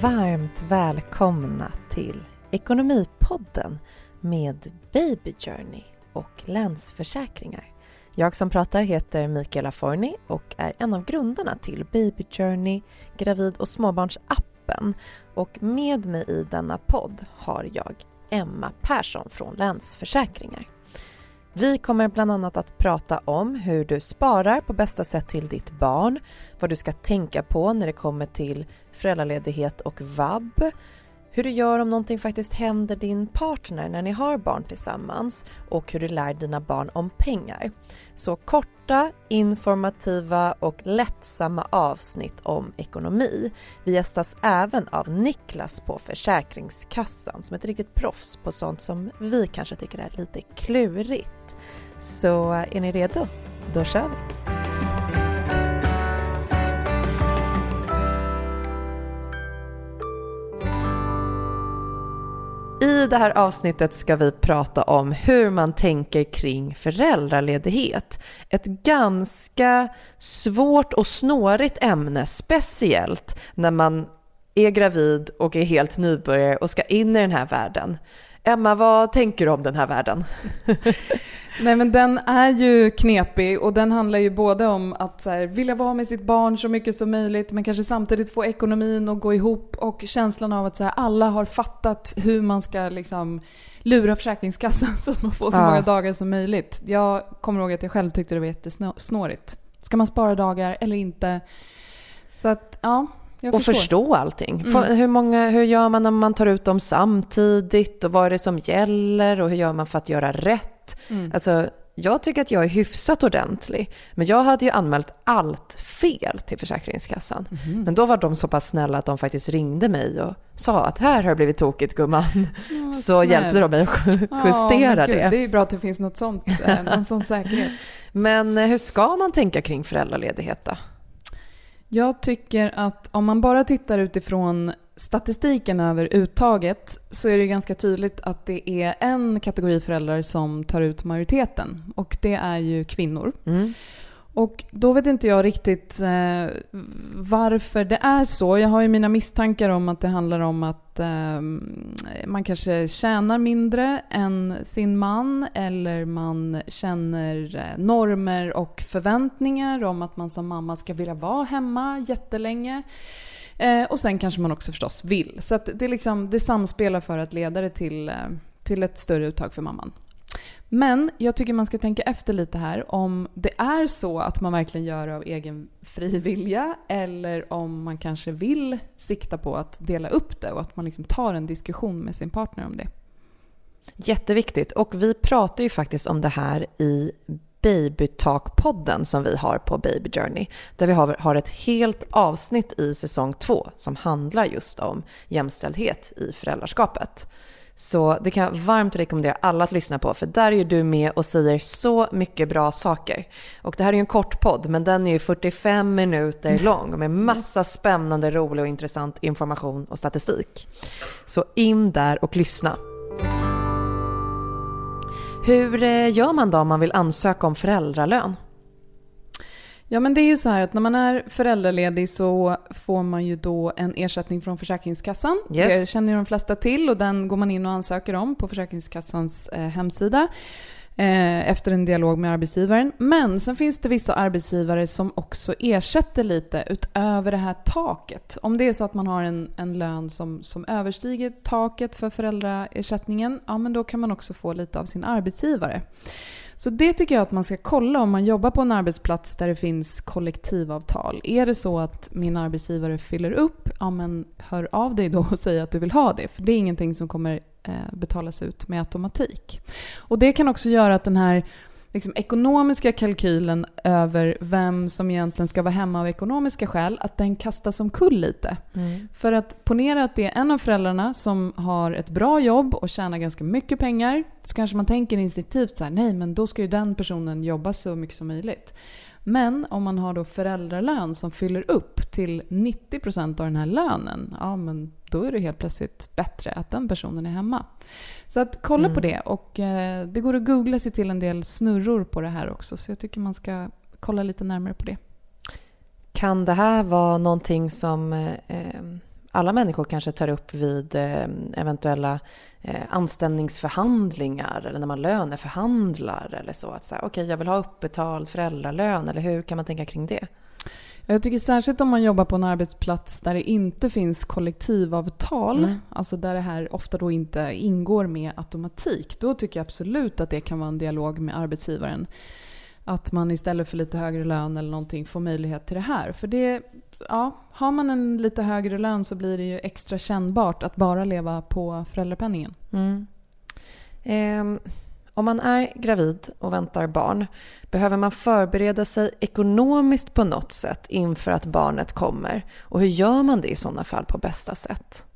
varmt välkomna till Ekonomipodden med Baby Journey och Länsförsäkringar. Jag som pratar heter Mikaela Forni och är en av grundarna till Baby Journey, gravid och småbarnsappen. Och med mig i denna podd har jag Emma Persson från Länsförsäkringar. Vi kommer bland annat att prata om hur du sparar på bästa sätt till ditt barn, vad du ska tänka på när det kommer till föräldraledighet och vab, hur du gör om någonting faktiskt händer din partner när ni har barn tillsammans och hur du lär dina barn om pengar. Så korta, informativa och lättsamma avsnitt om ekonomi. Vi gästas även av Niklas på Försäkringskassan som är ett riktigt proffs på sånt som vi kanske tycker är lite klurigt. Så är ni redo? Då kör vi! I det här avsnittet ska vi prata om hur man tänker kring föräldraledighet. Ett ganska svårt och snårigt ämne, speciellt när man är gravid och är helt nybörjare och ska in i den här världen. Emma, vad tänker du om den här världen? Nej men den är ju knepig och den handlar ju både om att så här, vilja vara med sitt barn så mycket som möjligt men kanske samtidigt få ekonomin att gå ihop och känslan av att så här, alla har fattat hur man ska liksom lura Försäkringskassan så att man får så ja. många dagar som möjligt. Jag kommer ihåg att jag själv tyckte det var jättesnårigt. Ska man spara dagar eller inte? Så att, ja. Jag och förstå allting. Mm. Hur, många, hur gör man när man tar ut dem samtidigt och vad är det som gäller och hur gör man för att göra rätt? Mm. Alltså, jag tycker att jag är hyfsat ordentlig. Men jag hade ju anmält allt fel till Försäkringskassan. Mm. Men då var de så pass snälla att de faktiskt ringde mig och sa att här har det blivit tokigt gumman. Ja, så snällt. hjälpte de mig att justera ja, det. Det är ju bra att det finns något sånt, eh, någon sån säkerhet. Men eh, hur ska man tänka kring föräldraledighet då? Jag tycker att om man bara tittar utifrån statistiken över uttaget så är det ganska tydligt att det är en kategori föräldrar som tar ut majoriteten och det är ju kvinnor. Mm. Och då vet inte jag riktigt eh, varför det är så. Jag har ju mina misstankar om att det handlar om att eh, man kanske tjänar mindre än sin man eller man känner eh, normer och förväntningar om att man som mamma ska vilja vara hemma jättelänge. Eh, och sen kanske man också förstås vill. Så det, är liksom, det samspelar för att leda det till, eh, till ett större uttag för mamman. Men jag tycker man ska tänka efter lite här om det är så att man verkligen gör det av egen fri vilja eller om man kanske vill sikta på att dela upp det och att man liksom tar en diskussion med sin partner om det. Jätteviktigt. Och vi pratar ju faktiskt om det här i Babytalk-podden som vi har på Baby Journey. Där vi har, har ett helt avsnitt i säsong två som handlar just om jämställdhet i föräldraskapet. Så det kan jag varmt rekommendera alla att lyssna på för där är du med och säger så mycket bra saker. Och det här är ju en kort podd men den är ju 45 minuter lång med massa spännande, rolig och intressant information och statistik. Så in där och lyssna. Hur eh, gör man då om man vill ansöka om föräldralön? Ja men det är ju så här att när man är föräldraledig så får man ju då en ersättning från Försäkringskassan. Yes. Det känner ju de flesta till och den går man in och ansöker om på Försäkringskassans eh, hemsida. Eh, efter en dialog med arbetsgivaren. Men sen finns det vissa arbetsgivare som också ersätter lite utöver det här taket. Om det är så att man har en, en lön som, som överstiger taket för föräldraersättningen, ja men då kan man också få lite av sin arbetsgivare. Så det tycker jag att man ska kolla om man jobbar på en arbetsplats där det finns kollektivavtal. Är det så att min arbetsgivare fyller upp, ja men hör av dig då och säg att du vill ha det. För det är ingenting som kommer betalas ut med automatik. Och det kan också göra att den här liksom, ekonomiska kalkylen över vem som egentligen ska vara hemma av ekonomiska skäl, att den kastas omkull lite. Mm. För att ponera att det är en av föräldrarna som har ett bra jobb och tjänar ganska mycket pengar, så kanske man tänker instinktivt så här, nej men då ska ju den personen jobba så mycket som möjligt. Men om man har då föräldralön som fyller upp till 90% av den här lönen, ja men då är det helt plötsligt bättre att den personen är hemma. Så att kolla mm. på det och eh, det går att googla sig till en del snurror på det här också så jag tycker man ska kolla lite närmare på det. Kan det här vara någonting som eh, alla människor kanske tar upp vid eh, eventuella eh, anställningsförhandlingar eller när man löneförhandlar eller så. Att säga, okej, okay, jag vill ha uppbetald föräldralön eller hur kan man tänka kring det? Jag tycker särskilt om man jobbar på en arbetsplats där det inte finns kollektivavtal, mm. alltså där det här ofta då inte ingår med automatik. Då tycker jag absolut att det kan vara en dialog med arbetsgivaren. Att man istället för lite högre lön eller någonting får möjlighet till det här. För det, ja, har man en lite högre lön så blir det ju extra kännbart att bara leva på föräldrapenningen. Mm. Eh, om man är gravid och väntar barn, behöver man förbereda sig ekonomiskt på något sätt inför att barnet kommer? Och hur gör man det i sådana fall på bästa sätt?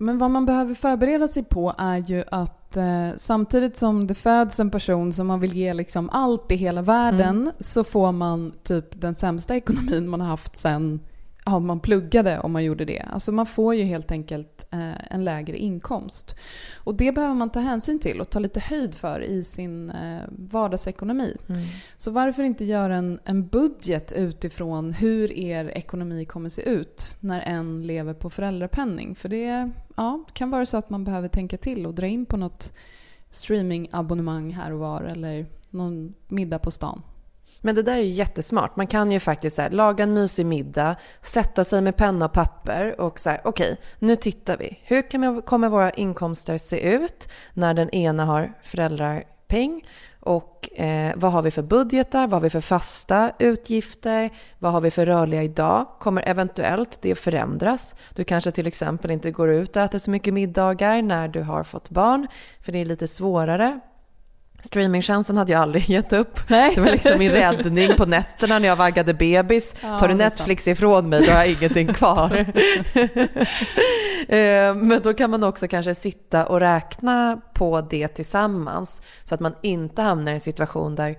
Men vad man behöver förbereda sig på är ju att eh, samtidigt som det föds en person som man vill ge liksom allt i hela världen mm. så får man typ den sämsta ekonomin man har haft sen ja, man pluggade om man gjorde det. Alltså man får ju helt enkelt eh, en lägre inkomst. Och det behöver man ta hänsyn till och ta lite höjd för i sin eh, vardagsekonomi. Mm. Så varför inte göra en, en budget utifrån hur er ekonomi kommer se ut när en lever på föräldrapenning? För det ja, kan vara så att man behöver tänka till och dra in på något streamingabonnemang här och var eller någon middag på stan. Men det där är ju jättesmart. Man kan ju faktiskt så här, laga en mysig middag, sätta sig med penna och papper och säga okej, okay, nu tittar vi. Hur kan, kommer våra inkomster se ut när den ena har föräldrapeng? Och eh, vad har vi för budgetar? Vad har vi för fasta utgifter? Vad har vi för rörliga idag? Kommer eventuellt det förändras? Du kanske till exempel inte går ut och äter så mycket middagar när du har fått barn, för det är lite svårare. Streamingtjänsten hade jag aldrig gett upp. Nej. Det var liksom min räddning på nätterna när jag vaggade bebis. Ja, Tar du Netflix ifrån mig då har jag ingenting kvar. Eh, men då kan man också kanske sitta och räkna på det tillsammans så att man inte hamnar i en situation där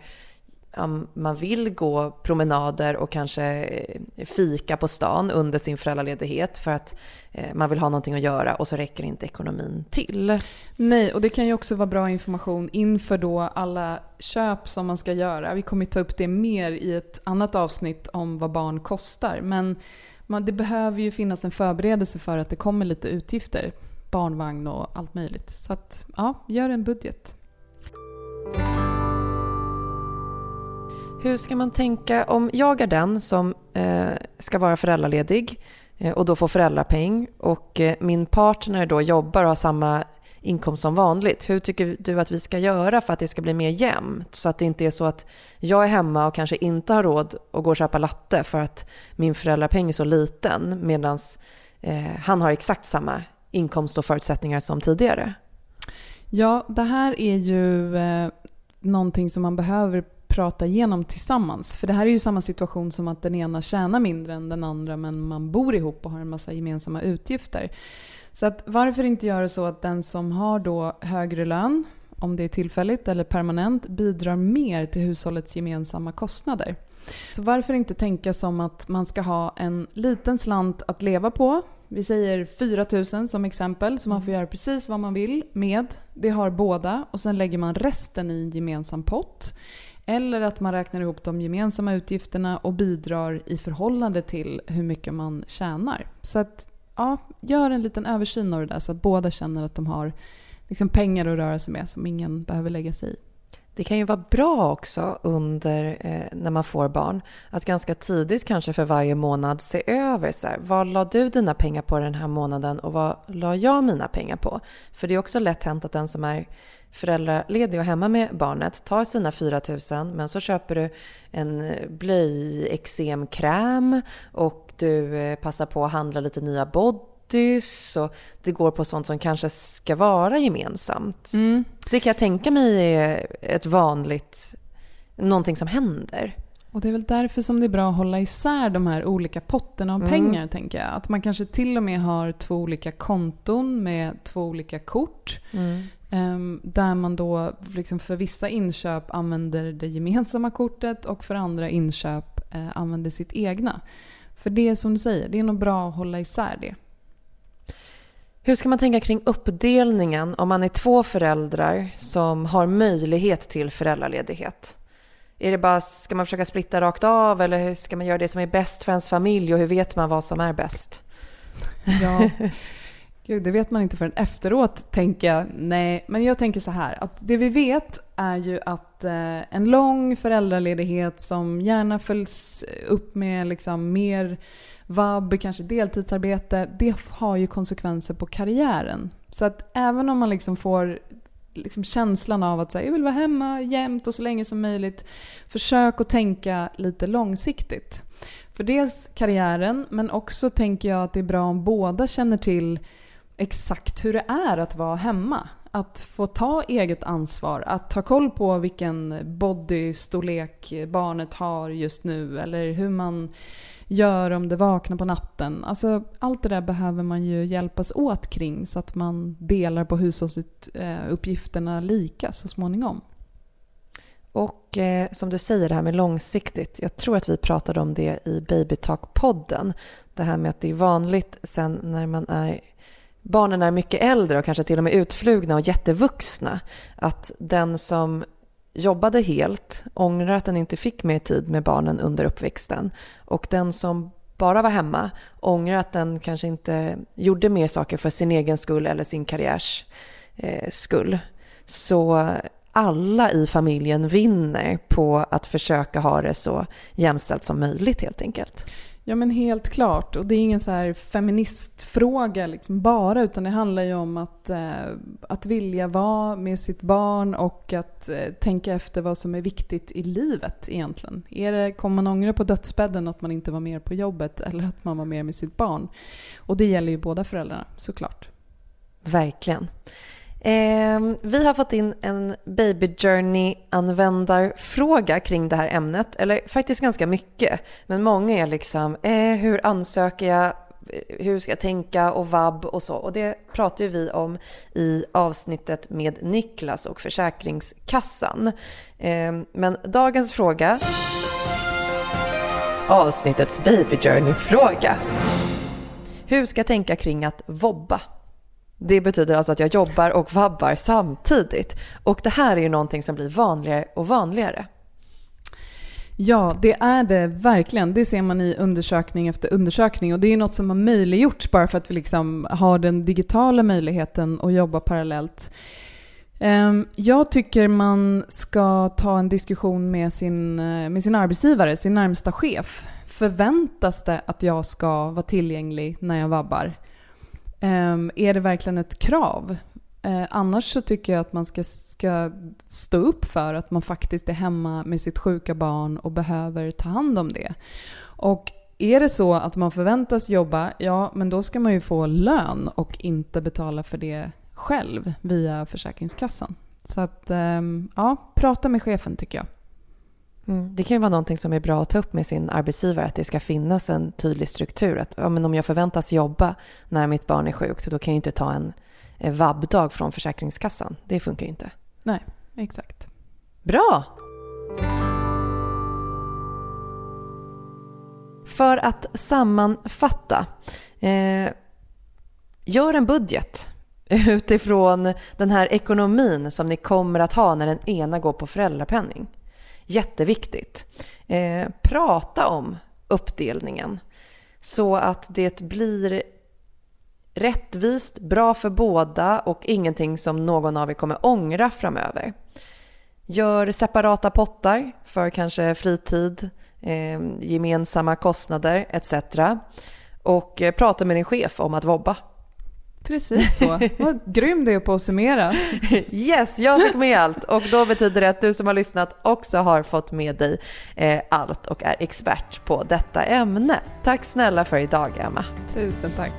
om man vill gå promenader och kanske eh, fika på stan under sin föräldraledighet för att eh, man vill ha någonting att göra och så räcker inte ekonomin till. Nej, och det kan ju också vara bra information inför då alla köp som man ska göra. Vi kommer ta upp det mer i ett annat avsnitt om vad barn kostar. Men det behöver ju finnas en förberedelse för att det kommer lite utgifter. Barnvagn och allt möjligt. Så att, ja, gör en budget. Hur ska man tänka om jag är den som eh, ska vara föräldraledig eh, och då få föräldrapeng och eh, min partner då jobbar och har samma inkomst som vanligt. Hur tycker du att vi ska göra för att det ska bli mer jämnt? Så att det inte är så att jag är hemma och kanske inte har råd att gå och köpa latte för att min föräldrapeng är så liten medan eh, han har exakt samma inkomst och förutsättningar som tidigare. Ja, det här är ju eh, någonting som man behöver prata igenom tillsammans. För det här är ju samma situation som att den ena tjänar mindre än den andra men man bor ihop och har en massa gemensamma utgifter. Så att varför inte göra så att den som har då högre lön, om det är tillfälligt eller permanent, bidrar mer till hushållets gemensamma kostnader. Så varför inte tänka som att man ska ha en liten slant att leva på. Vi säger 4 000 som exempel, så man får göra precis vad man vill med. Det har båda och sen lägger man resten i en gemensam pott. Eller att man räknar ihop de gemensamma utgifterna och bidrar i förhållande till hur mycket man tjänar. Så att, ja, gör en liten översyn av det där så att båda känner att de har liksom pengar att röra sig med som ingen behöver lägga sig i. Det kan ju vara bra också under eh, när man får barn att ganska tidigt kanske för varje månad se över så här, vad la du dina pengar på den här månaden och vad la jag mina pengar på? För det är också lätt hänt att den som är föräldraledig och hemma med barnet tar sina 4 000 men så köper du en eh, blöjeksemkräm och du eh, passar på att handla lite nya bodys och det går på sånt som kanske ska vara gemensamt. Mm. Det kan jag tänka mig är ett vanligt, någonting som händer. Och det är väl därför som det är bra att hålla isär de här olika potterna av mm. pengar, tänker jag. Att man kanske till och med har två olika konton med två olika kort. Mm. Um, där man då liksom för vissa inköp använder det gemensamma kortet och för andra inköp uh, använder sitt egna. För det är som du säger, det är nog bra att hålla isär det. Hur ska man tänka kring uppdelningen om man är två föräldrar som har möjlighet till föräldraledighet? Är det bara, ska man försöka splitta rakt av eller hur ska man göra det som är bäst för ens familj och hur vet man vad som är bäst? Ja, gud det vet man inte förrän efteråt tänker jag. Nej, men jag tänker så här att det vi vet är ju att eh, en lång föräldraledighet som gärna följs upp med liksom mer vab, kanske deltidsarbete, det har ju konsekvenser på karriären. Så att även om man liksom får liksom känslan av att här, jag vill vara hemma jämt och så länge som möjligt. Försök att tänka lite långsiktigt. För dels karriären, men också tänker jag att det är bra om båda känner till exakt hur det är att vara hemma. Att få ta eget ansvar, att ta koll på vilken bodystorlek barnet har just nu eller hur man gör om det vaknar på natten. Alltså, allt det där behöver man ju hjälpas åt kring så att man delar på hushållsuppgifterna lika så småningom. Och eh, som du säger det här med långsiktigt. Jag tror att vi pratade om det i Babytalk-podden. Det här med att det är vanligt sen när man är barnen är mycket äldre och kanske till och med utflugna och jättevuxna. Att den som jobbade helt ångrar att den inte fick mer tid med barnen under uppväxten. Och den som bara var hemma ångrar att den kanske inte gjorde mer saker för sin egen skull eller sin karriärs eh, skull. Så alla i familjen vinner på att försöka ha det så jämställt som möjligt helt enkelt. Ja men helt klart. Och det är ingen så här feministfråga liksom bara utan det handlar ju om att, eh, att vilja vara med sitt barn och att eh, tänka efter vad som är viktigt i livet egentligen. Är det, kommer man ångra på dödsbädden att man inte var mer på jobbet eller att man var mer med sitt barn? Och det gäller ju båda föräldrarna såklart. Verkligen. Eh, vi har fått in en Baby Journey-användarfråga kring det här ämnet. Eller faktiskt ganska mycket. Men många är liksom, eh, hur ansöker jag? Hur ska jag tänka och vab och så. Och det pratar ju vi om i avsnittet med Niklas och Försäkringskassan. Eh, men dagens fråga. Avsnittets Baby Journey-fråga. Hur ska jag tänka kring att vobba? Det betyder alltså att jag jobbar och vabbar samtidigt. Och det här är ju någonting som blir vanligare och vanligare. Ja, det är det verkligen. Det ser man i undersökning efter undersökning. Och det är något som har möjliggjorts bara för att vi liksom har den digitala möjligheten att jobba parallellt. Ehm, jag tycker man ska ta en diskussion med sin, eh, med sin arbetsgivare, sin närmsta chef. Förväntas det att jag ska vara tillgänglig när jag vabbar? Um, är det verkligen ett krav? Uh, annars så tycker jag att man ska, ska stå upp för att man faktiskt är hemma med sitt sjuka barn och behöver ta hand om det. Och är det så att man förväntas jobba, ja men då ska man ju få lön och inte betala för det själv via Försäkringskassan. Så att, um, ja, prata med chefen tycker jag. Mm. Det kan ju vara någonting som är bra att ta upp med sin arbetsgivare, att det ska finnas en tydlig struktur. Att ja, men om jag förväntas jobba när mitt barn är sjukt, då kan jag inte ta en vab-dag från Försäkringskassan. Det funkar ju inte. Nej, exakt. Bra! För att sammanfatta. Eh, gör en budget utifrån den här ekonomin som ni kommer att ha när den ena går på föräldrapenning. Jätteviktigt. Eh, prata om uppdelningen så att det blir rättvist, bra för båda och ingenting som någon av er kommer ångra framöver. Gör separata pottar för kanske fritid, eh, gemensamma kostnader etc. Och eh, prata med din chef om att vobba. Precis så. Vad grym du är på att summera. Yes, jag fick med allt. Och då betyder det att du som har lyssnat också har fått med dig eh, allt och är expert på detta ämne. Tack snälla för idag, Emma. Tusen tack.